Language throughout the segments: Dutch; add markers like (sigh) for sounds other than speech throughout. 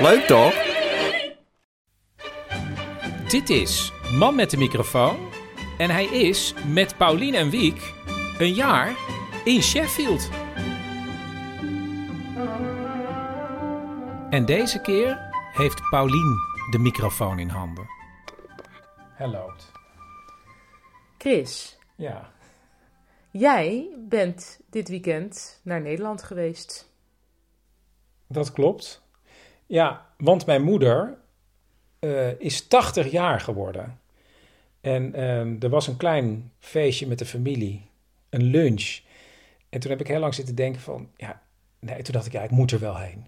Leuk toch? Dit is Man met de microfoon. En hij is met Paulien en Wiek een jaar in Sheffield. En deze keer heeft Paulien de microfoon in handen. Hij loopt. Chris, Ja. jij bent dit weekend naar Nederland geweest. Dat klopt. Ja, want mijn moeder eh, is 80 jaar geworden. En ehm, er was een klein feestje met de familie, een lunch. En toen heb ik heel lang zitten denken van, ja, nee, toen dacht ik, ja, ik moet er wel heen.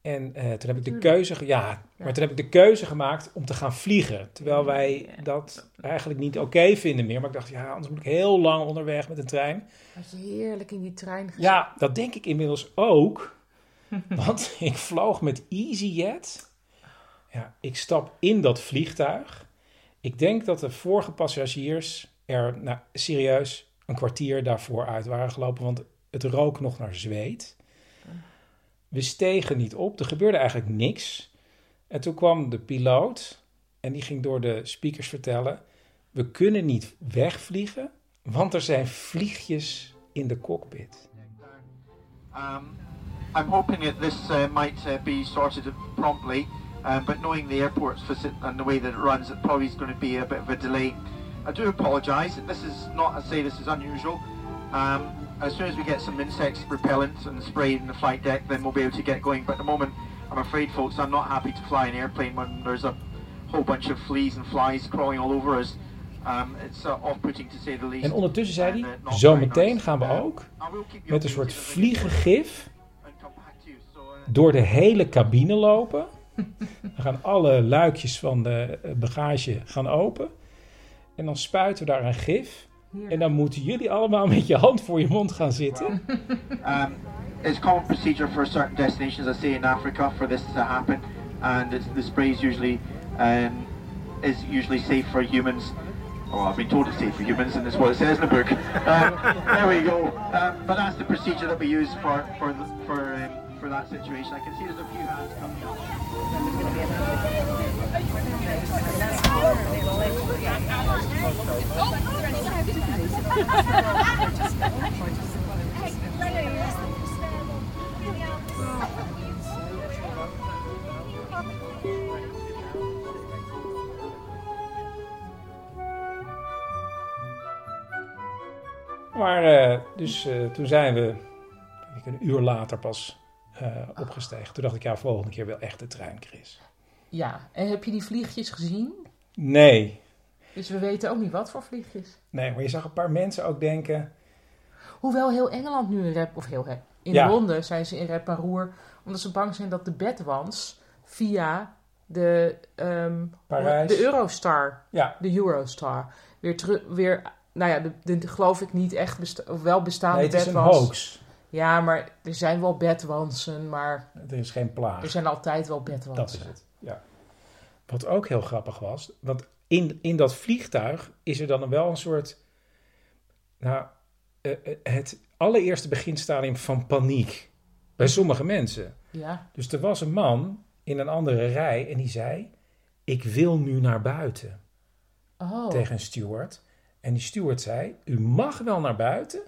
En eh, toen heb ik de keuze, ja, maar toen heb ik de keuze gemaakt om te gaan vliegen. Terwijl wij dat eigenlijk niet oké vinden meer. Maar ik dacht, ja, anders moet ik heel lang onderweg met een trein. Had je heerlijk in die trein gezeten? Ja, dat denk ik inmiddels ook. (laughs) Want ik vloog met EasyJet. Ja, ik stap in dat vliegtuig. Ik denk dat de vorige passagiers er nou, serieus een kwartier daarvoor uit waren gelopen. Want het rook nog naar zweet. We stegen niet op. Er gebeurde eigenlijk niks. En toen kwam de piloot. En die ging door de speakers vertellen. We kunnen niet wegvliegen. Want er zijn vliegjes in de cockpit. Um, I'm hoping that this uh, might uh, be sorted promptly, um, but knowing the airport's visit and the way that it runs, it probably is going to be a bit of a delay. I do apologise. This is not I say this is unusual. Um, as soon as we get some insect repellent and spray in the flight deck, then we'll be able to get going. But at the moment, I'm afraid, folks, I'm not happy to fly an airplane when there's a whole bunch of fleas and flies crawling all over us. Um, it's uh, off-putting to say the least. En ondertussen zei hij, uh, not zometeen gaan we Uh, ook I will keep you met een soort vliegengif door de hele cabine lopen. Dan gaan alle luikjes van de eh, bagage gaan open. En dan spuiten we daar een gif. En dan moeten jullie allemaal met je hand voor je mond gaan zitten. Um, it's common procedure for certain destinations, I say in Africa, for this to happen, and it's, the spray is usually um, is usually safe for humans. Oh, I've been told it's safe for humans, and that's what it says in the book. (laughs) Um, there we go. Um, but that's the procedure that we use for for for um, for that situation. I can see there's a few hands coming. Maar eh, dus eh, toen zijn we ik, een uur later pas eh, opgestegen. Toen dacht ik, ja, volgende keer wel echt de trein, Chris. Ja, en heb je die vliegjes gezien? Nee, Dus we weten ook niet wat voor vliegjes. nee, maar je zag een paar mensen ook denken... Hoewel heel Engeland nu in rep, of heel rep, in Ja. Londen zijn ze in rep en roer, omdat ze bang zijn dat de bedwans via de, Parijs. de Eurostar, Ja, de Eurostar, weer terug, weer, nou ja, de, de, geloof ik niet echt, besta wel bestaande nee, het is een hoax. Ja, maar er zijn wel bedwansen, maar Er is geen plaag. er zijn altijd wel bedwansen. Dat is het, ja. Wat ook heel grappig was, want in, in dat vliegtuig is er dan wel een soort, nou, eh, eh, het allereerste beginstadium van paniek bij sommige mensen. Ja, Dus er was een man in een andere rij en die zei, ik wil nu naar buiten oh, tegen een steward. En die steward zei, u mag wel naar buiten,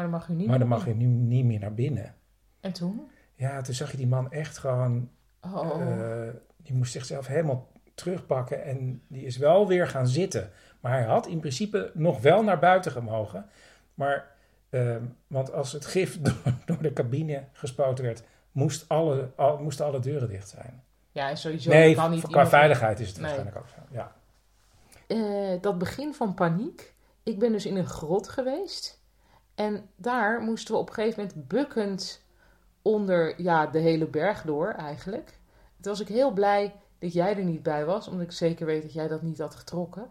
maar dan mag u niet maar dan mag u nu niet meer naar binnen. En toen? Ja, toen zag je die man echt gewoon Oh, Eh, die moest zichzelf helemaal terugpakken en die is wel weer gaan zitten. Maar hij had in principe nog wel naar buiten gemogen. Maar, ehm, want als het gif (laughs) door, door de cabine gespoten werd, moest alle, al, moesten alle deuren dicht zijn. ja, en sowieso nee, je kan niet qua iemand- veiligheid is het Nee. waarschijnlijk ook zo. Ja. Eh, dat begin van paniek. Ik ben dus in een grot geweest. En daar moesten we op een gegeven moment bukkend onder ja, de hele berg door eigenlijk. toen was ik heel blij dat jij er niet bij was, omdat ik zeker weet dat jij dat niet had getrokken.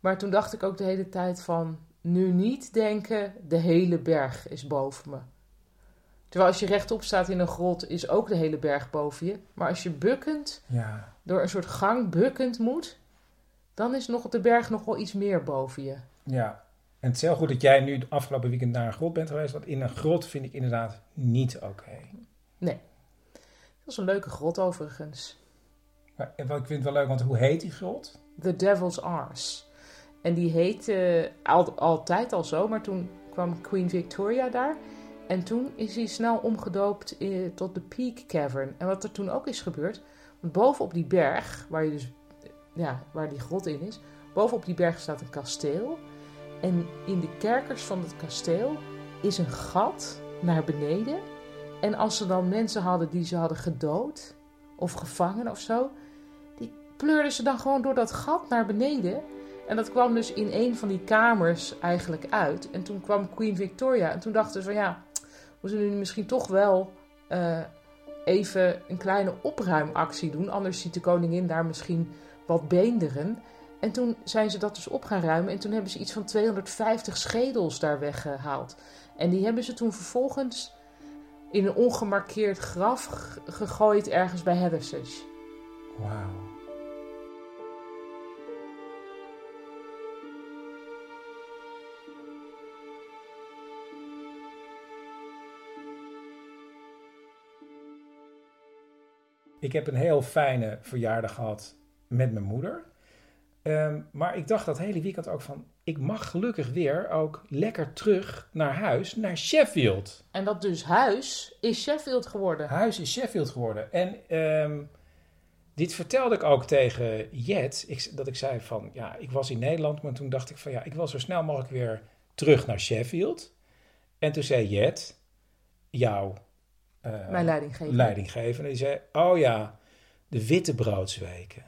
Maar toen dacht ik ook de hele tijd van, nu niet denken, de hele berg is boven me. Terwijl als je rechtop staat in een grot, is ook de hele berg boven je. Maar als je bukkend, Ja. door een soort gang bukkend moet, dan is nog de berg nog wel iets meer boven je. Ja. En het is heel goed dat jij nu het afgelopen weekend naar een grot bent geweest. Want in een grot vind ik inderdaad niet oké. Dat is een leuke grot overigens. Maar ik vind wel leuk, want hoe heet die grot? The Devil's Arse. En die heette al, altijd al zo, maar toen kwam Queen Victoria daar. En toen is hij snel omgedoopt eh, tot de Peak Cavern. En wat er toen ook is gebeurd, want bovenop die berg, waar, je dus, eh, ja, waar die grot in is, bovenop die berg staat een kasteel. En in de kerkers van het kasteel is een gat naar beneden. En als ze dan mensen hadden die ze hadden gedood of gevangen of zo, die pleurden ze dan gewoon door dat gat naar beneden. En dat kwam dus in een van die kamers eigenlijk uit. En toen kwam Queen Victoria. En toen dachten ze van ja, we nu misschien toch wel eh, even een kleine opruimactie doen. Anders ziet de koningin daar misschien wat beenderen. En toen zijn ze dat dus op gaan ruimen. En toen hebben ze iets van 250 schedels daar weggehaald. En die hebben ze toen vervolgens in een ongemarkeerd graf gegooid ergens bij Hathersage. Wauw. Ik heb een heel fijne verjaardag gehad met mijn moeder. Ehm, maar ik dacht dat hele weekend ook van... ik mag gelukkig weer ook lekker terug naar huis, naar Sheffield. En dat dus huis is Sheffield geworden. Huis is Sheffield geworden. En ehm, dit vertelde ik ook tegen Jet. Ik, dat ik zei van, ja, ik was in Nederland, maar toen dacht ik van, ja, ik wil zo snel mogelijk weer terug naar Sheffield. En toen zei Jet, jouw eh, Mijn leidinggever. leidinggevende, die zei, oh ja, de wittebroodsweken.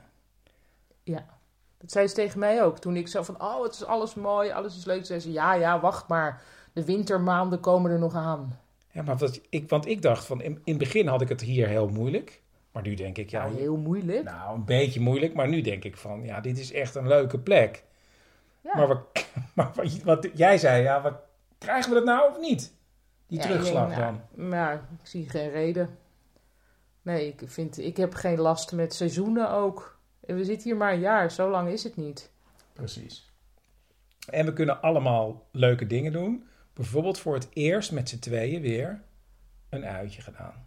Ja. Dat zei ze tegen mij ook. Toen ik zei van, oh, het is alles mooi, alles is leuk. Zei ze, ja, ja, wacht maar. De wintermaanden komen er nog aan. Ja, maar wat ik, want ik dacht van, in, in het begin had ik het hier heel moeilijk. Maar nu denk ik, ja, Ja, heel moeilijk. Nou, een beetje moeilijk, maar nu denk ik van, ja, dit is echt een leuke plek. Ja. Maar, wat, (laughs) maar wat, wat jij zei, ja, wat, krijgen we dat nou of niet? Die Ja, terugslag dan. nou, ik zie geen reden. Nee, ik, vind, ik heb geen last met seizoenen ook. We zitten hier maar een jaar, zo lang is het niet. Precies. En we kunnen allemaal leuke dingen doen. Bijvoorbeeld voor het eerst met z'n tweeën weer een uitje gedaan.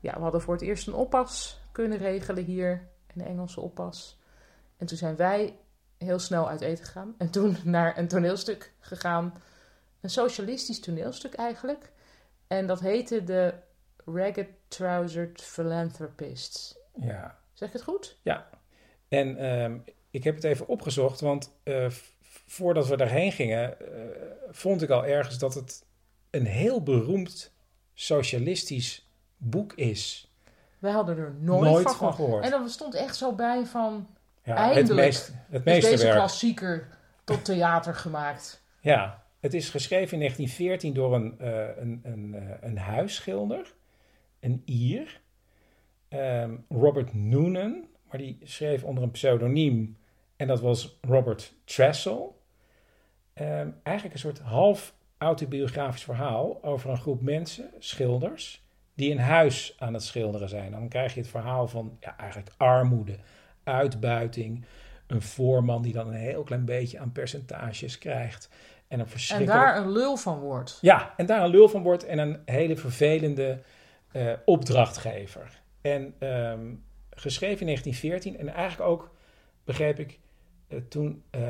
Ja, we hadden voor het eerst een oppas kunnen regelen hier. Een Engelse oppas. En toen zijn wij heel snel uit eten gegaan. En toen (laughs) naar een toneelstuk gegaan. Een socialistisch toneelstuk eigenlijk. En dat heette de Ragged Trousered Philanthropists. Ja. Zeg ik het goed? En ehm, ik heb het even opgezocht, want eh, voordat we daarheen gingen, eh, vond ik al ergens dat het een heel beroemd socialistisch boek is. Wij hadden er nooit, Nooit van, gehoord. gehoord. En dan stond echt zo bij van... Ja, Eindelijk. Het, meest, het Is deze klassieker tot theater gemaakt. Ja, het is geschreven in 1914 door een, eh, een, een, een huisschilder, een Ier, ehm, Robert Noonan, maar die schreef onder een pseudoniem en dat was Robert Tressel. Ehm, eigenlijk een soort half autobiografisch verhaal over een groep mensen, schilders, die een huis aan het schilderen zijn. Dan krijg je het verhaal van ja, eigenlijk armoede, uitbuiting, een voorman die dan een heel klein beetje aan percentages krijgt. En een En verschrikkelijk... daar een lul van wordt. Ja, en daar een lul van wordt en een hele vervelende eh, opdrachtgever. En ehm, geschreven in 1914 en eigenlijk ook, begreep ik, eh, toen eh,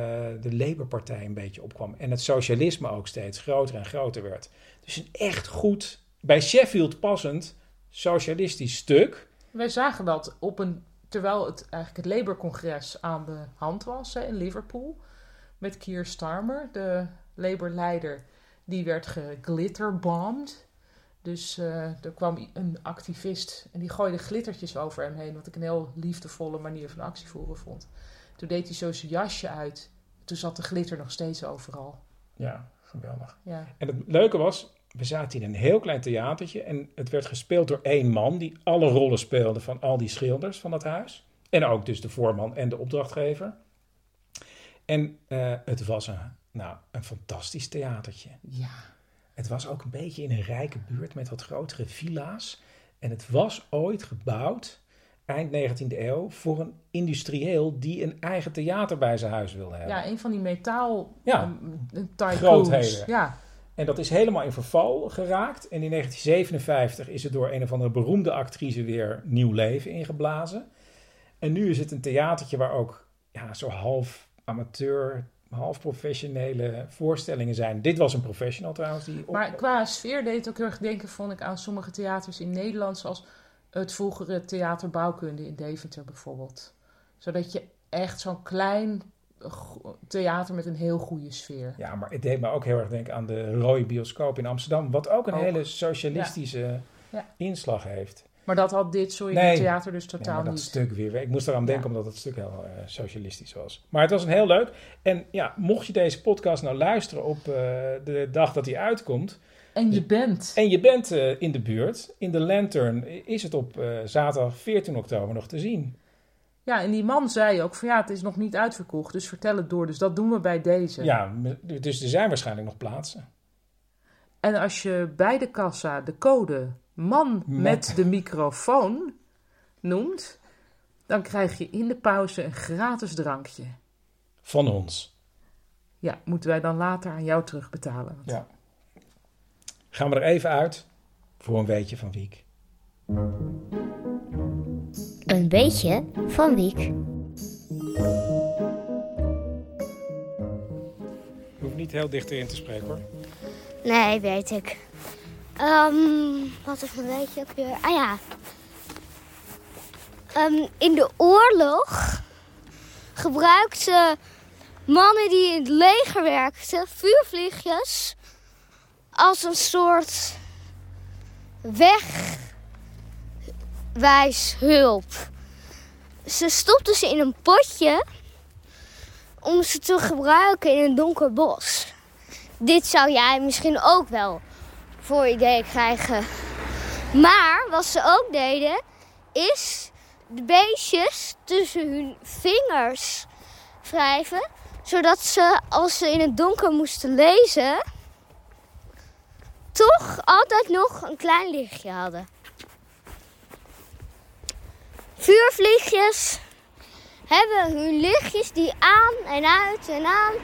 de Labour-partij een beetje opkwam. En het socialisme ook steeds groter en groter werd. Dus een echt goed, bij Sheffield passend, socialistisch stuk. Wij zagen dat op een, terwijl het eigenlijk het Labour-congres aan de hand was in Liverpool. Met Keir Starmer, de Labour-leider. Die werd geglitterbombed. Dus eh, er kwam een activist en die gooide glittertjes over hem heen. Wat ik een heel liefdevolle manier van actie voeren vond. Toen deed hij zo zijn jasje uit. Toen zat de glitter nog steeds overal. Ja, geweldig. Ja. En het leuke was, we zaten in een heel klein theatertje en het werd gespeeld door één man die alle rollen speelde van al die schilders van het huis. En ook dus de voorman en de opdrachtgever. En eh, het was een, nou, een fantastisch theatertje. Ja. Het was ook een beetje in een rijke buurt met wat grotere villa's. En het was ooit gebouwd, eind 19e eeuw, voor een industrieel die een eigen theater bij zijn huis wilde hebben. ja, een van die metaal Ja. um. Grootheden. Ja. En dat is helemaal in verval geraakt. En in 1957 is het door een of andere beroemde actrice weer nieuw leven ingeblazen. En nu is het een theatertje waar ook ja, zo half amateur, half professionele voorstellingen zijn. Dit was een professional trouwens. Die op- Maar qua sfeer deed het ook heel erg denken, vond ik, aan sommige theaters in Nederland, zoals het vroegere Theater Bouwkunde in Deventer bijvoorbeeld. Zodat je echt zo'n klein theater met een heel goede sfeer. Ja, maar het deed me ook heel erg denken aan de Rode Bioscoop in Amsterdam. Wat ook een Ook. hele socialistische Ja. inslag heeft. Maar dat had dit Sorry Nee. Theater dus totaal maar dat niet. stuk weer. Ik moest eraan denken Ja. omdat het stuk heel eh, socialistisch was. Maar het was een heel leuk. En ja, mocht je deze podcast nou luisteren op eh, de dag dat hij uitkomt. En je bent. En je bent eh, in de buurt. In de Lantern is het op zaterdag 14 oktober nog te zien. Ja, en die man zei ook van ja, het is nog niet uitverkocht, dus vertel het door. Dus dat doen we bij deze. Ja, dus er zijn waarschijnlijk nog plaatsen. En als je bij de kassa de code man Met- met de microfoon noemt, dan krijg je in de pauze een gratis drankje. Van ons. Ja, moeten wij dan later aan jou terugbetalen. Ja. Gaan we er even uit voor een weetje van Wiek. Een beetje van Wiek. Je hoeft niet heel dicht erin te spreken hoor. Nee, weet ik. Ehm, wat is een beetje ook weer? Ah ja. Ehm, in de oorlog gebruikten mannen die in het leger werkten vuurvliegjes als een soort wegwijshulp. Ze stopten ze in een potje om ze te gebruiken in een donker bos. Dit zou jij misschien ook wel voor idee krijgen. Maar wat ze ook deden, is de beestjes tussen hun vingers wrijven. Zodat ze, als ze in het donker moesten lezen, toch altijd nog een klein lichtje hadden. Vuurvliegjes hebben hun lichtjes die aan en uit en aan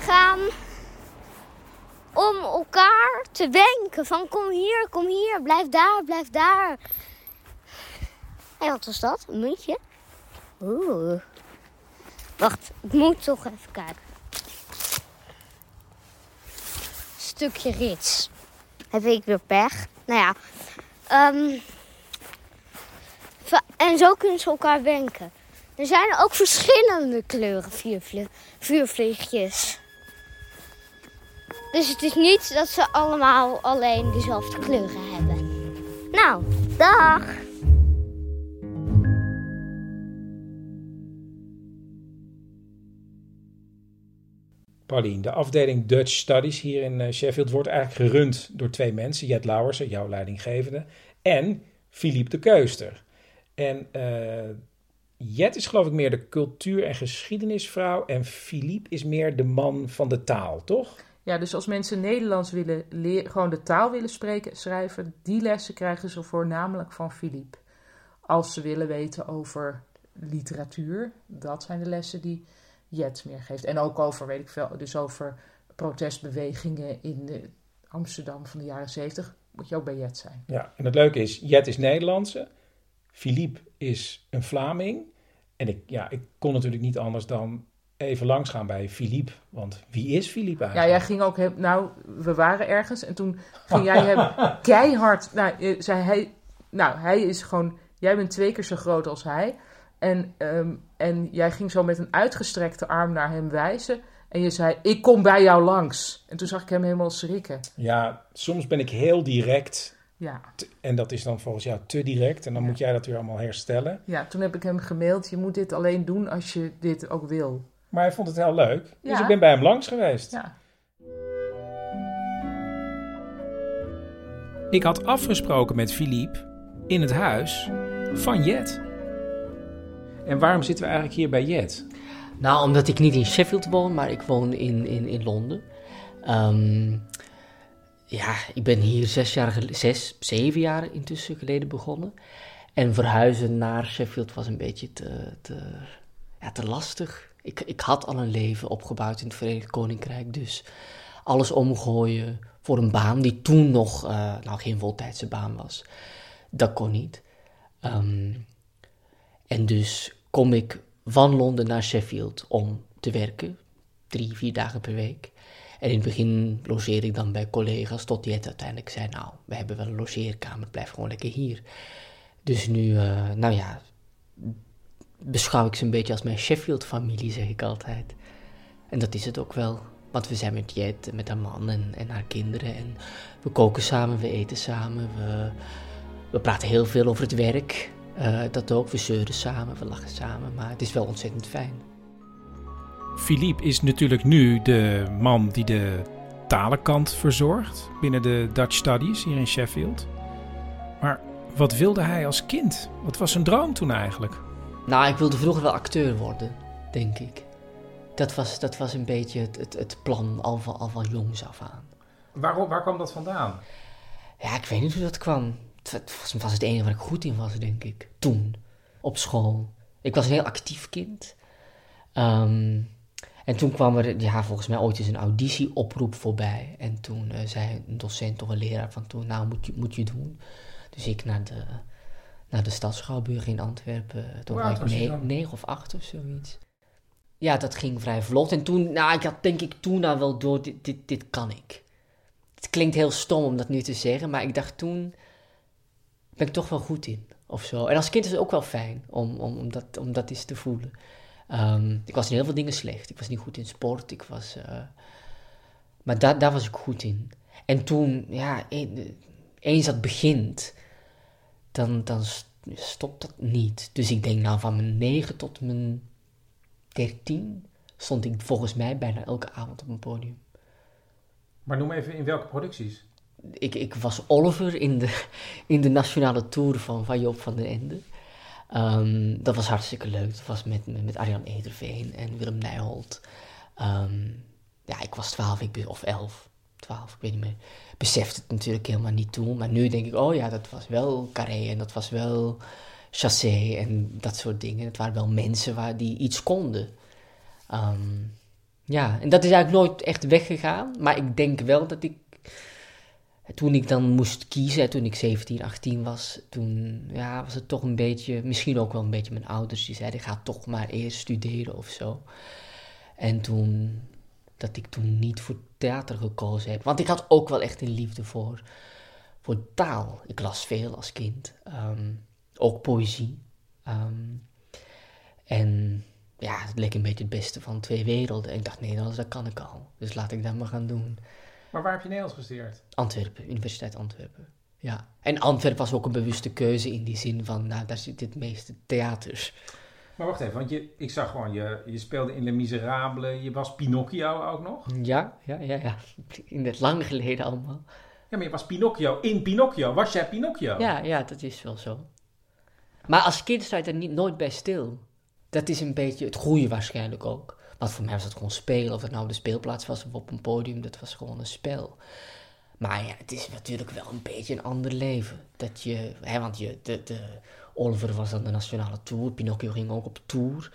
gaan om elkaar te wenken van kom hier, kom hier, blijf daar, blijf daar. En wat was dat? Een muntje? Oeh. Wacht, ik moet toch even kijken. Stukje rits. Heb ik weer pech? Nou ja. ehm, en zo kunnen ze elkaar wenken. Er zijn ook verschillende kleuren vuurvlie- vuurvliegjes. Dus het is niet dat ze allemaal alleen dezelfde kleuren hebben. Nou, dag! Paulien, de afdeling Dutch Studies hier in eh, Sheffield wordt eigenlijk gerund door twee mensen. Jet Lauwersen, jouw leidinggevende, en Philippe de Keuster. En eh, Jet is geloof ik meer de cultuur- en geschiedenisvrouw en Philippe is meer de man van de taal, toch? Ja, dus als mensen Nederlands willen leren, gewoon de taal willen spreken, schrijven, die lessen krijgen ze voornamelijk van Philippe. Als ze willen weten over literatuur, dat zijn de lessen die Jet meer geeft. En ook over, weet ik veel, dus over protestbewegingen in Amsterdam van de jaren zeventig, moet je ook bij Jet zijn. Ja, en het leuke is, Jet is Nederlandse, Philippe is een Vlaming. En ik, ja, ik kon natuurlijk niet anders dan even langsgaan bij Philippe. Want wie is Philippe Ja, eigenlijk? jij ging ook, hem, nou, we waren ergens en toen ging jij hem (laughs) keihard, nou, zei hij, nou, hij is gewoon, jij bent twee keer zo groot als hij. En, ehm, en jij ging zo met een uitgestrekte arm naar hem wijzen. En je zei, ik kom bij jou langs. En toen zag ik hem helemaal schrikken. Ja, soms ben ik heel direct. Ja, te- en dat is dan volgens jou te direct. En dan moet jij dat weer allemaal herstellen. ja, toen heb ik hem gemaild, je moet dit alleen doen als je dit ook wil. Maar hij vond het heel leuk. Dus Ja. ik ben bij hem langs geweest. Ja, Ik had afgesproken met Philippe in het huis van Jet. En waarom zitten we eigenlijk hier bij Jet? Nou, omdat ik niet in Sheffield woon, maar ik woon in, in, in Londen. Ehm, ja, ik ben hier zes jaar, zes, zeven jaar intussen geleden begonnen. En verhuizen naar Sheffield was een beetje te, te, ja, te lastig. Ik, ik had al een leven opgebouwd in het Verenigd Koninkrijk, dus alles omgooien voor een baan die toen nog eh, nou, geen voltijdse baan was. Dat kon niet. Ehm, en dus kom ik van Londen naar Sheffield om te werken, drie, vier dagen per week. En in het begin logeerde ik dan bij collega's, tot die het uiteindelijk zei, nou, we hebben wel een logeerkamer, blijf gewoon lekker hier. Dus nu, eh, nou ja, beschouw ik ze een beetje als mijn Sheffield-familie, zeg ik altijd. En dat is het ook wel. Want we zijn met Jet, met haar man en, en haar kinderen. En we koken samen, we eten samen. We, we praten heel veel over het werk. Eh, dat ook. We zeuren samen, we lachen samen. Maar het is wel ontzettend fijn. Philippe is natuurlijk nu de man die de talenkant verzorgt binnen de Dutch Studies hier in Sheffield. Maar wat wilde hij als kind? Wat was zijn droom toen eigenlijk? Nou, ik wilde vroeger wel acteur worden, denk ik. Dat was, dat was een beetje het, het, het plan al van, al van jongs af aan. Waarom, waar kwam dat vandaan? Ja, ik weet niet hoe dat kwam. Het het was, was het enige waar ik goed in was, denk ik. Toen, op school. Ik was een heel actief kind. Ehm, en toen kwam er, ja, volgens mij ooit eens een auditieoproep voorbij. En toen eh, zei een docent of een leraar van toen, nou, moet je, moet je doen. Dus ik naar de, naar de Stadsschouwburg in Antwerpen. Toen ik was je negen, of acht of zoiets. Ja, dat ging vrij vlot. En toen, nou, ik had denk ik toen nou wel door, dit, dit, dit kan ik. Het klinkt heel stom om dat nu te zeggen, maar ik dacht toen ben ik toch wel goed in. Of zo. En als kind is het ook wel fijn om, om, om, dat, om dat eens te voelen. Ehm, ik was in heel veel dingen slecht. Ik was niet goed in sport. Ik was, eh, maar daar daar was ik goed in. En toen, ja, e- eens dat begint, dan, dan st- stopt dat niet. Dus ik denk nou van mijn 9 tot mijn 13 stond ik volgens mij bijna elke avond op een podium. Maar noem even in welke producties? ik, ik was Oliver in de, in de nationale tour van, van Joop van den Ende. Ehm, dat was hartstikke leuk. Dat was met, met, met Arjan Ederveen en Willem Nijholt. Ehm, ja, ik was twaalf ik be- of elf, twaalf, ik weet niet meer. Besefte het natuurlijk helemaal niet toen. Maar nu denk ik, oh ja, dat was wel Carré en dat was wel Chassé en dat soort dingen. Het waren wel mensen waar die iets konden. Ehm, ja, en dat is eigenlijk nooit echt weggegaan. Maar ik denk wel dat ik toen ik dan moest kiezen, toen ik 17, 18 was, toen ja, was het toch een beetje, misschien ook wel een beetje mijn ouders die zeiden, ga toch maar eerst studeren of zo. En toen, dat ik toen niet voor theater gekozen heb. Want ik had ook wel echt een liefde voor, voor taal. Ik las veel als kind, Ehm, ook poëzie. Ehm, en ja, het leek een beetje het beste van twee werelden. En ik dacht, Nederlands, dat kan ik al. Dus laat ik dat maar gaan doen. Maar waar heb je Nederlands gestudeerd? Antwerpen, Universiteit Antwerpen. Ja. En Antwerpen was ook een bewuste keuze in die zin van, nou, daar zit het meeste theaters. Maar wacht even, want je, ik zag gewoon, je, je speelde in Les Miserables, je was Pinocchio ook nog. Ja, ja, ja, ja. In het lang geleden allemaal. Ja, maar je was Pinocchio in Pinocchio. Was jij Pinocchio? Ja, ja, dat is wel zo. Maar als kind sta je er niet, nooit bij stil. Dat is een beetje het goede waarschijnlijk ook. Want voor mij was dat gewoon spelen. Of het nou op de speelplaats was of op een podium, dat was gewoon een spel. Maar ja, het is natuurlijk wel een beetje een ander leven. Dat je, hè, want je, de, de Oliver was dan de nationale tour, Pinocchio ging ook op tour.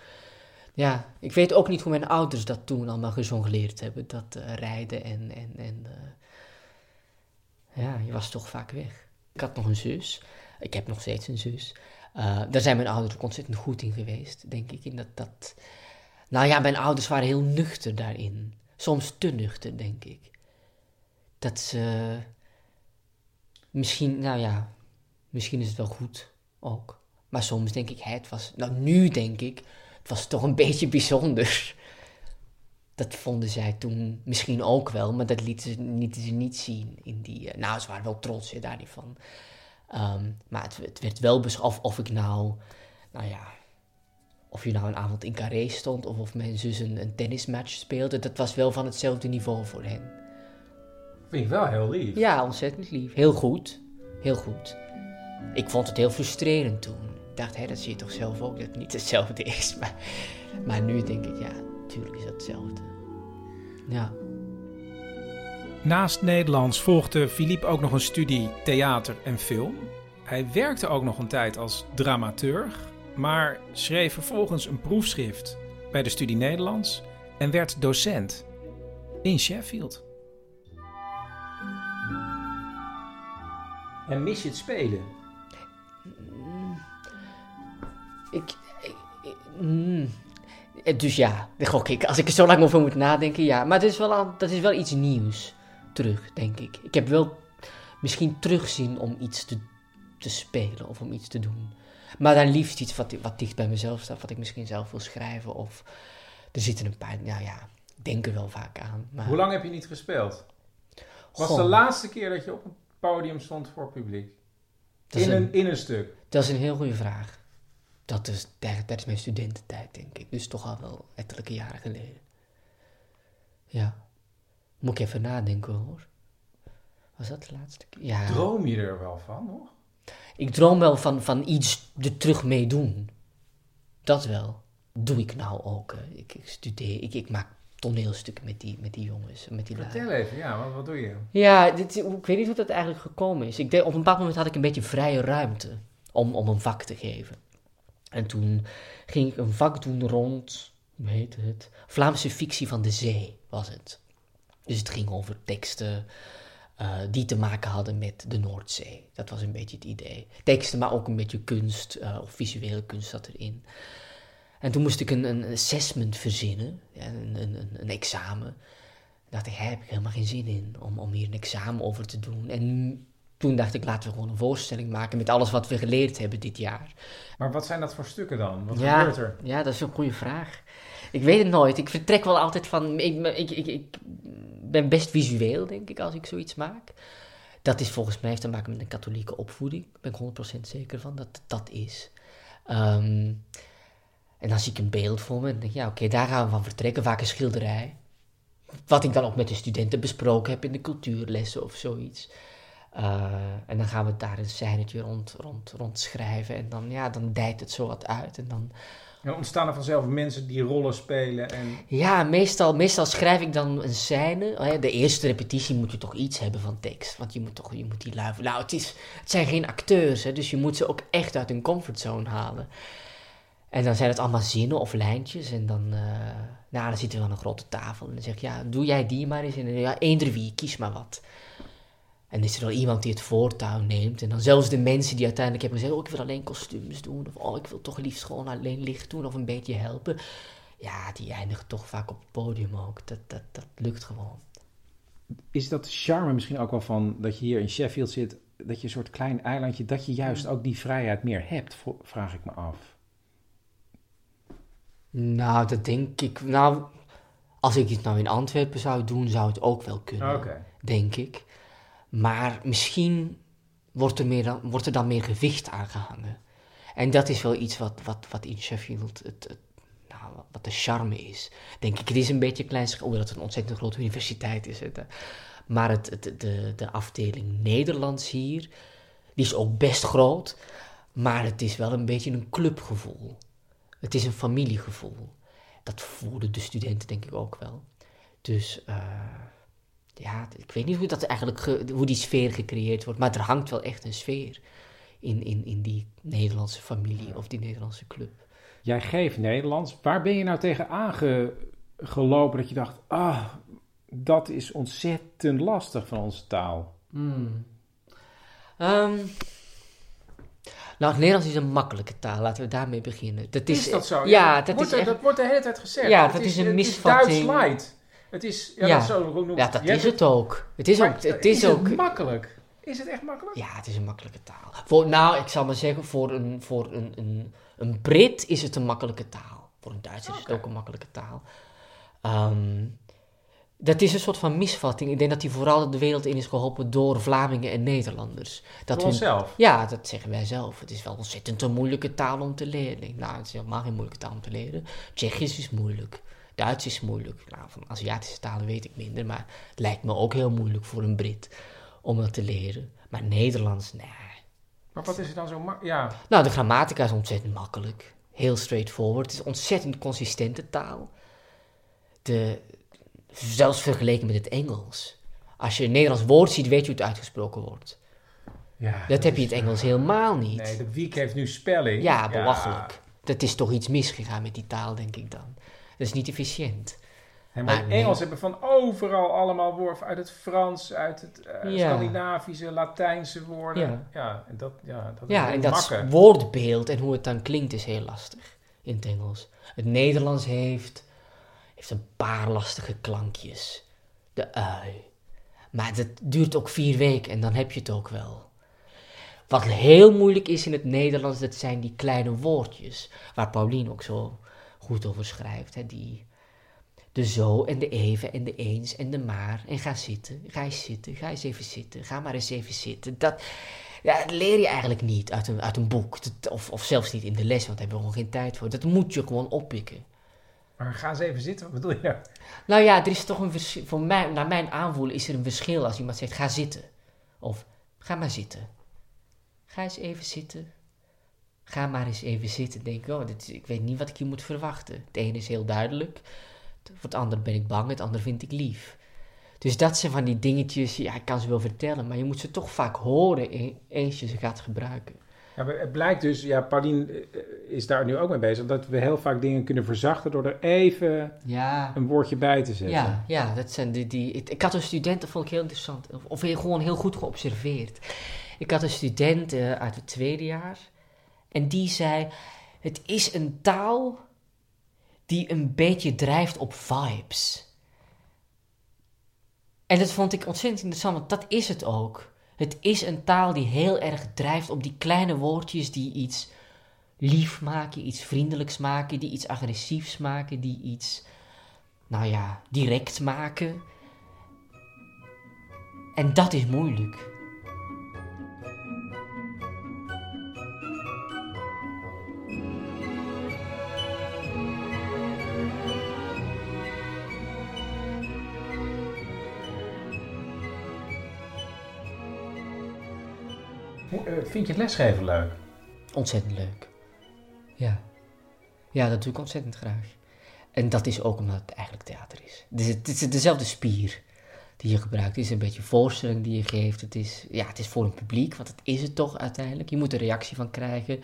Ja, ik weet ook niet hoe mijn ouders dat toen allemaal gejongleerd hebben. Dat eh, rijden en, en, en eh, ja, je was toch vaak weg. Ik had nog een zus. Ik heb nog steeds een zus. Eh, daar zijn mijn ouders ook ontzettend goed in geweest, denk ik. In dat, dat... Nou ja, mijn ouders waren heel nuchter daarin. Soms te nuchter, denk ik. Dat ze... Misschien, nou ja, misschien is het wel goed ook. Maar soms denk ik, hè, het was... Nou, nu denk ik, het was toch een (laughs) beetje bijzonder. Dat vonden zij toen misschien ook wel, maar dat lieten ze, lieten ze niet zien in die... eh, nou, ze waren wel trots hè, daar niet van. Ehm, maar het, het werd wel beschouwd of, of ik nou, nou ja, of je nou een avond in Carré stond of of mijn zus een, een tennismatch speelde, dat was wel van hetzelfde niveau voor hen. Vind ik wel heel lief. Ja, ontzettend lief. Heel goed. Heel goed. Ik vond het heel frustrerend toen. Ik dacht, hé, dat zie je toch zelf ook, dat het niet hetzelfde is. (laughs) Maar, maar nu denk ik, ja, tuurlijk is dat hetzelfde. Ja. Naast Nederlands volgde Philippe ook nog een studie theater en film. Hij werkte ook nog een tijd als dramaturg, maar schreef vervolgens een proefschrift bij de studie Nederlands en werd docent in Sheffield. En mis je het spelen? Ik, ik, ik- mm. Dus ja, gok ik. Als ik er zo lang over moet nadenken, ja. Maar het is wel, al- dat is wel iets nieuws terug, denk ik. Ik heb wel misschien terugzien om iets te, te spelen of om iets te doen. Maar dan liefst iets wat, wat dicht bij mezelf staat, wat ik misschien zelf wil schrijven. Of er zitten een paar, nou ja, ik denk er wel vaak aan. Maar, Hoe lang heb je niet gespeeld? Was Goh, de laatste keer dat je op een podium stond voor publiek? dat, In een, een, in een stuk. dat is een heel goede vraag. Dat is tij- tijdens mijn studententijd, denk ik. Dus toch al wel ettelijke jaren geleden. Ja. Moet ik even nadenken hoor. Was dat de laatste keer? Ja. Droom je er wel van nog? Ik droom wel van, van iets er terug mee doen. Dat wel. Doe ik nou ook. hè. Ik, ik studeer, ik, ik maak toneelstukken met die, met die jongens, met die. Vertel even, ja, wat, wat doe je? Ja, dit, ik weet niet hoe dat eigenlijk gekomen is. Ik denk, op een bepaald moment had ik een beetje vrije ruimte om, om een vak te geven. En toen ging ik een vak doen rond, hoe heet het? Vlaamse fictie van de zee was het. Dus het ging over teksten eh, die te maken hadden met de Noordzee. Dat was een beetje het idee. Teksten, maar ook een beetje kunst eh, of visuele kunst zat erin. En toen moest ik een, een assessment verzinnen, een, een, een, examen dacht ik, heb ik helemaal geen zin in om, om hier een examen over te doen. En toen dacht ik, laten we gewoon een voorstelling maken met alles wat we geleerd hebben dit jaar. Maar wat zijn dat voor stukken dan? Wat Ja. gebeurt er? Ja, dat is een goede vraag. Ik weet het nooit. Ik vertrek wel altijd van. Ik, ik, ik, ik ben best visueel, denk ik, als ik zoiets maak. Dat is volgens mij heeft te maken met een katholieke opvoeding. Daar ben ik 100% zeker van dat dat is. Ehm, en dan zie ik een beeld voor me en denk ik, ja, oké, daar gaan we van vertrekken. Vaak een schilderij. Wat ik dan ook met de studenten besproken heb in de cultuurlessen of zoiets. Eh, en dan gaan we daar een scènetje rond, rond, rond schrijven. En dan, ja, dan dijt het zo wat uit. En dan, En ontstaan er vanzelf mensen die rollen spelen en... ja, meestal, meestal schrijf ik dan een scène. Oh De eerste repetitie moet je toch iets hebben van tekst. Want je moet toch je moet die lui... Nou, het, is, het zijn geen acteurs, hè, dus je moet ze ook echt uit hun comfortzone halen. En dan zijn het allemaal zinnen of lijntjes. En dan, eh, nou, dan zitten we aan een grote tafel. En dan zeg ik, ja, doe jij die maar eens. En dan, ja, eender wie, kies maar wat. En is er wel iemand die het voortouw neemt. En dan zelfs de mensen die uiteindelijk hebben gezegd... oh, ik wil alleen kostuums doen. Of oh, ik wil toch liefst gewoon alleen licht doen. Of een beetje helpen. Ja, die eindigen toch vaak op het podium ook. Dat, dat, dat lukt gewoon. Is dat charme misschien ook wel van dat je hier in Sheffield zit, dat je een soort klein eilandje, dat je juist ook die vrijheid meer hebt, vraag ik me af. Nou, dat denk ik... Nou, als ik het nou in Antwerpen zou doen... zou het ook wel kunnen. Oké. denk ik. Maar misschien wordt er, meer dan, wordt er dan meer gewicht aan gehangen. En dat is wel iets wat, wat, wat in Sheffield het, het, nou, wat de charme is. Denk ik, het is een beetje klein, omdat het een ontzettend grote universiteit is. Het, maar het, het, de, de afdeling Nederlands hier, die is ook best groot. Maar het is wel een beetje een clubgevoel. Het is een familiegevoel. Dat voelen de studenten denk ik ook wel. Dus eh, ja, ik weet niet hoe, dat eigenlijk ge- hoe die sfeer gecreëerd wordt, maar er hangt wel echt een sfeer in, in, in die Nederlandse familie of die Nederlandse club. Jij geeft Nederlands. Waar ben je nou tegen aangelopen dat je dacht, ah, dat is ontzettend lastig van onze taal? Ehm, nou, het Nederlands is een makkelijke taal, laten we daarmee beginnen. Dat is, Is dat zo? Ja, dat wordt is er- echt... dat wordt de hele tijd gezegd. Ja, dat is een misvatting. Duits light. Het is... Ja, Ja. Dat, noem- Ja, dat is het ook. Het is Maar ook... Het is ook makkelijk? Is het echt makkelijk? Ja, het is een makkelijke taal. Voor, nou, ik zal maar zeggen, voor een, voor een, een, een Brit is het een makkelijke taal. Voor een Duitser is het ook een makkelijke taal. Ehm, dat is een soort van misvatting. Ik denk dat die vooral de wereld in is geholpen door Vlamingen en Nederlanders. Dat hun- onszelf? Ja, dat zeggen wij zelf. Het is wel ontzettend een moeilijke taal om te leren. Nou, het is helemaal geen moeilijke taal om te leren. Tsjechisch is moeilijk. Duits is moeilijk. Nou, van Aziatische talen weet ik minder, maar het lijkt me ook heel moeilijk voor een Brit om het te leren. Maar Nederlands, nee. Maar wat is er dan zo mak- Ja, Nou, de grammatica is ontzettend makkelijk. Heel straightforward. Het is ontzettend consistente taal. De, zelfs vergeleken met het Engels. Als je een Nederlands woord ziet, weet je hoe het uitgesproken wordt. ja Dat heb je in het Engels helemaal niet. Nee, de week heeft nu spelling. Ja, belachelijk. Dat is toch iets misgegaan met die taal, denk ik dan. Dat is niet efficiënt. En maar Maar in nee. Engels hebben van overal allemaal woorden uit het Frans, uit het eh, Ja. Scandinavische, Latijnse woorden. Ja. Ja, en dat, ja, dat Ja, is en dat woordbeeld en hoe het dan klinkt is heel lastig in het Engels. Het Nederlands heeft, heeft een paar lastige klankjes. De ui. Maar dat duurt ook vier weken en dan heb je het ook wel. Wat heel moeilijk is in het Nederlands, dat zijn die kleine woordjes. Waar Paulien ook zo goed over schrijft. Hè? Die, de zo en de even en de eens en de maar. En ga zitten, ga eens zitten, ga eens even zitten, ga maar eens even zitten. Dat, ja, dat leer je eigenlijk niet uit een, uit een boek. Dat- of, of zelfs niet in de les, want daar hebben we gewoon geen tijd voor. Dat moet je gewoon oppikken. Maar ga eens even zitten, wat bedoel je nou? Nou ja, er is toch een verschil. Voor mij, naar mijn aanvoelen is er een verschil als iemand zegt: ga zitten. Of ga maar zitten. Ga eens even zitten. Ga maar eens even zitten. Denk ik, oh, dit, is- ik weet niet wat ik hier moet verwachten. Het ene is heel duidelijk. Voor het andere ben ik bang, het andere vind ik lief. Dus dat zijn van die dingetjes, ja, ik kan ze wel vertellen, maar je moet ze toch vaak horen eens je ze gaat gebruiken. Ja, maar het blijkt dus, ja, Paulien eh, is daar nu ook mee bezig, dat we heel vaak dingen kunnen verzachten door er even Ja, een woordje bij te zetten. Ja, ja dat zijn die, die, ik, ik had een student, dat vond ik heel interessant, of, of heel, gewoon heel goed geobserveerd. Ik had een student eh, uit het tweede jaar en die zei, het is een taal die een beetje drijft op vibes. En dat vond ik ontzettend interessant, want dat is het ook. Het is een taal die heel erg drijft op die kleine woordjes die iets lief maken, iets vriendelijks maken, die iets agressiefs maken, die iets nou ja, direct maken. En dat is moeilijk. Vind je het lesgeven leuk? Ontzettend leuk. Ja. Ja, dat doe ik ontzettend graag. En dat is ook omdat het eigenlijk theater is. Het is, het is dezelfde spier die je gebruikt. Het is een beetje voorstelling die je geeft. Het is, ja, het is voor een publiek, want dat is het toch uiteindelijk. Je moet er reactie van krijgen.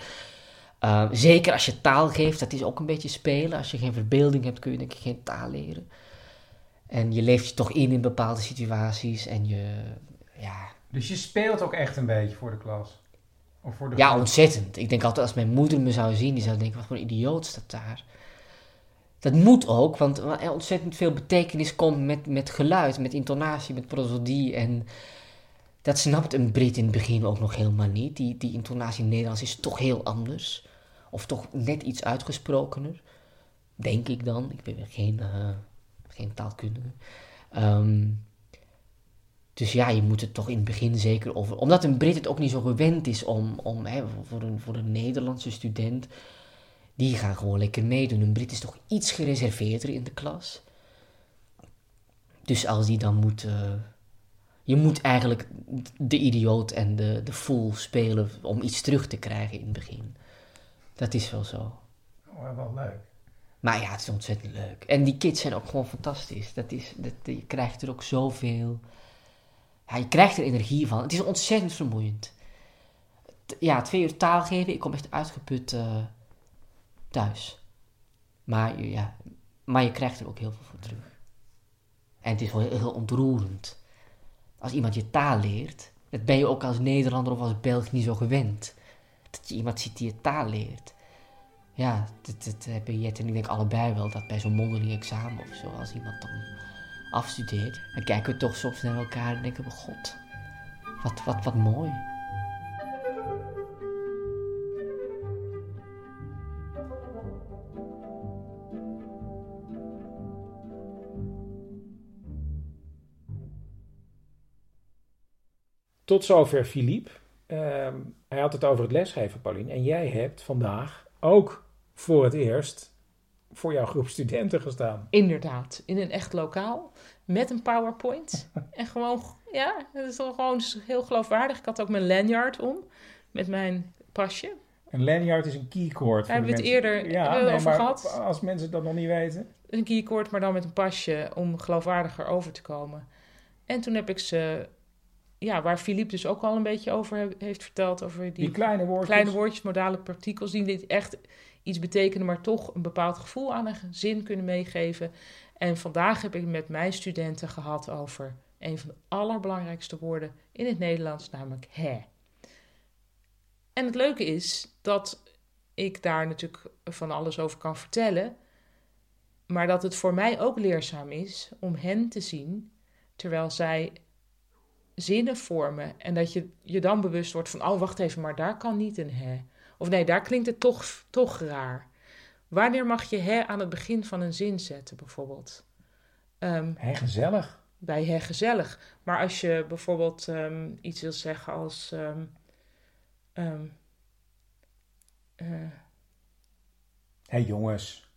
Uh, zeker als je taal geeft, dat is ook een beetje spelen. Als je geen verbeelding hebt, kun je denk ik geen taal leren. En je leeft je toch in in bepaalde situaties en je, ja, Dus je speelt ook echt een beetje voor de klas? Of voor de Ja, ontzettend. Ik denk altijd als mijn moeder me zou zien, die zou denken, wat voor een idioot staat daar. Dat moet ook, want er ontzettend veel betekenis komt met, met geluid, met intonatie, met prosodie. En dat snapt een Brit in het begin ook nog helemaal niet. Die, die intonatie in het Nederlands is toch heel anders. Of toch net iets uitgesprokener. Denk ik dan. Ik ben geen, uh, geen taalkundige. Um, dus ja, je moet het toch in het begin zeker over. Omdat een Brit het ook niet zo gewend is om, om hè, voor, een, voor een Nederlandse student. Die gaan gewoon lekker meedoen. Een Brit is toch iets gereserveerder in de klas. Dus als die dan moet. Uh, je moet eigenlijk de idioot en de, de fool spelen om iets terug te krijgen in het begin. Dat is wel zo. Oh, wel leuk. Maar ja, het is ontzettend leuk. En die kids zijn ook gewoon fantastisch. Dat is, dat, je krijgt er ook zoveel. Ja, je krijgt er energie van. Het is ontzettend vermoeiend. Ja, twee uur taal geven, ik kom echt uitgeput uh, thuis. Maar, ja, maar je krijgt er ook heel veel voor terug. En het is wel heel, heel ontroerend. Als iemand je taal leert, dat ben je ook als Nederlander of als Belg niet zo gewend. Dat je iemand ziet die je taal leert. Ja, dat, dat hebben Jet en ik denk allebei wel, dat bij zo'n mondeling examen of zo, als iemand dan afstudeert, dan kijken we toch soms naar elkaar en denken we, god, wat, wat, wat mooi. Tot zover Philippe. Uh, hij had het over het lesgeven, Pauline. En jij hebt vandaag ook voor het eerst voor jouw groep studenten gestaan. Inderdaad, in een echt lokaal. met een PowerPoint. (laughs) en gewoon, ja, dat is toch gewoon heel geloofwaardig. Ik had ook mijn lanyard om met mijn pasje. Een lanyard is een keycord. Daar hebben we het eerder nee, over maar gehad. Als mensen dat nog niet weten. Een keycord, maar dan met een pasje om geloofwaardiger over te komen. En toen heb ik ze, ja, waar Philippe dus ook al een beetje over he- heeft verteld, over die, Die kleine woordjes. kleine woordjes, modale partikels, die niet echt iets betekenen, maar toch een bepaald gevoel aan een zin kunnen meegeven. En vandaag heb ik met mijn studenten gehad over een van de allerbelangrijkste woorden in het Nederlands, namelijk hè. En het leuke is dat ik daar natuurlijk van alles over kan vertellen, maar dat het voor mij ook leerzaam is om hen te zien terwijl zij zinnen vormen en dat je je dan bewust wordt van, oh wacht even, maar daar kan niet een hè. Of nee, daar klinkt het toch, toch raar. Wanneer mag je hè aan het begin van een zin zetten, bijvoorbeeld? Ehm, Hé, gezellig. bij hè gezellig. Maar als je bijvoorbeeld ehm, iets wil zeggen als. ehm, ehm, eh, Hé jongens.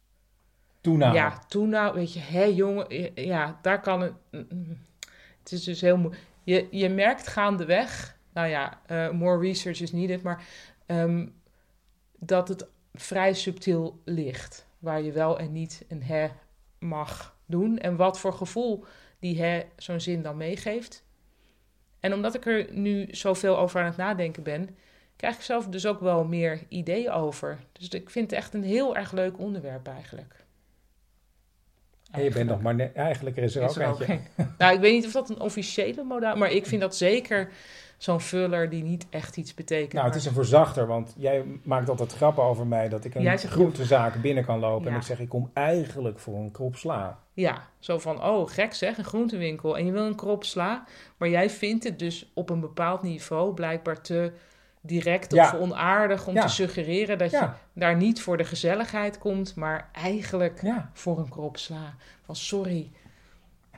Doe nou. Ja, toen nou, weet je, hè jongen, ja, daar kan het. Het is dus heel moeilijk. Je, je merkt gaandeweg, nou ja, eh, more research is needed, maar ehm, dat het vrij subtiel ligt. Waar je wel en niet een hè mag doen. En wat voor gevoel die hè zo'n zin dan meegeeft. En omdat ik er nu zoveel over aan het nadenken ben, krijg ik zelf dus ook wel meer ideeën over. Dus ik vind het echt een heel erg leuk onderwerp eigenlijk. En je bent nog maar net... Eigenlijk is er Is ook er ook eentje. een. Nou, ik weet niet of dat een officiële modaal... Maar ik vind dat zeker zo'n vuller die niet echt iets betekent. Nou, het is een verzachter, want jij maakt altijd grappen over mij dat ik een groentezaak binnen kan lopen. En ik zeg, ik kom eigenlijk voor een krop sla. Ja, zo van, oh, gek zeg, een groentewinkel. En je wil een krop sla. Maar jij vindt het dus op een bepaald niveau blijkbaar te direct Ja. of onaardig om Ja. te suggereren dat Ja. je daar niet voor de gezelligheid komt, maar eigenlijk voor een krop sla. Van sorry,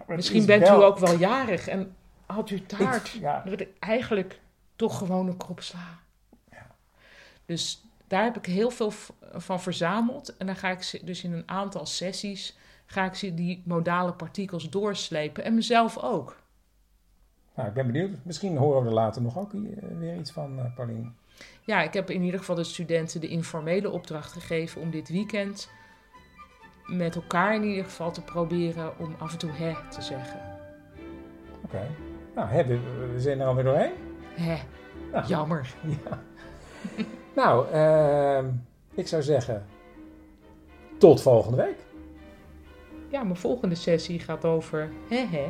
Maar misschien is bent wel- u ook wel jarig en had u taart. Ik- eigenlijk toch gewoon een krop sla. Dus daar heb ik heel veel van verzameld. En dan ga ik ze dus in een aantal sessies ga ik die modale partikels doorslepen. En mezelf ook. Nou, ik ben benieuwd. Misschien horen we er later nog ook eh, weer iets van, eh Paulien. Ja, ik heb in ieder geval de studenten de informele opdracht gegeven om dit weekend met elkaar in ieder geval te proberen om af en toe hè te zeggen. Oké. Nou, hè, we, we zijn er alweer doorheen. Hè, Ja. jammer. (laughs) Ja. nou, ehm, ik zou zeggen... Tot volgende week. Ja, mijn volgende sessie gaat over hè hè.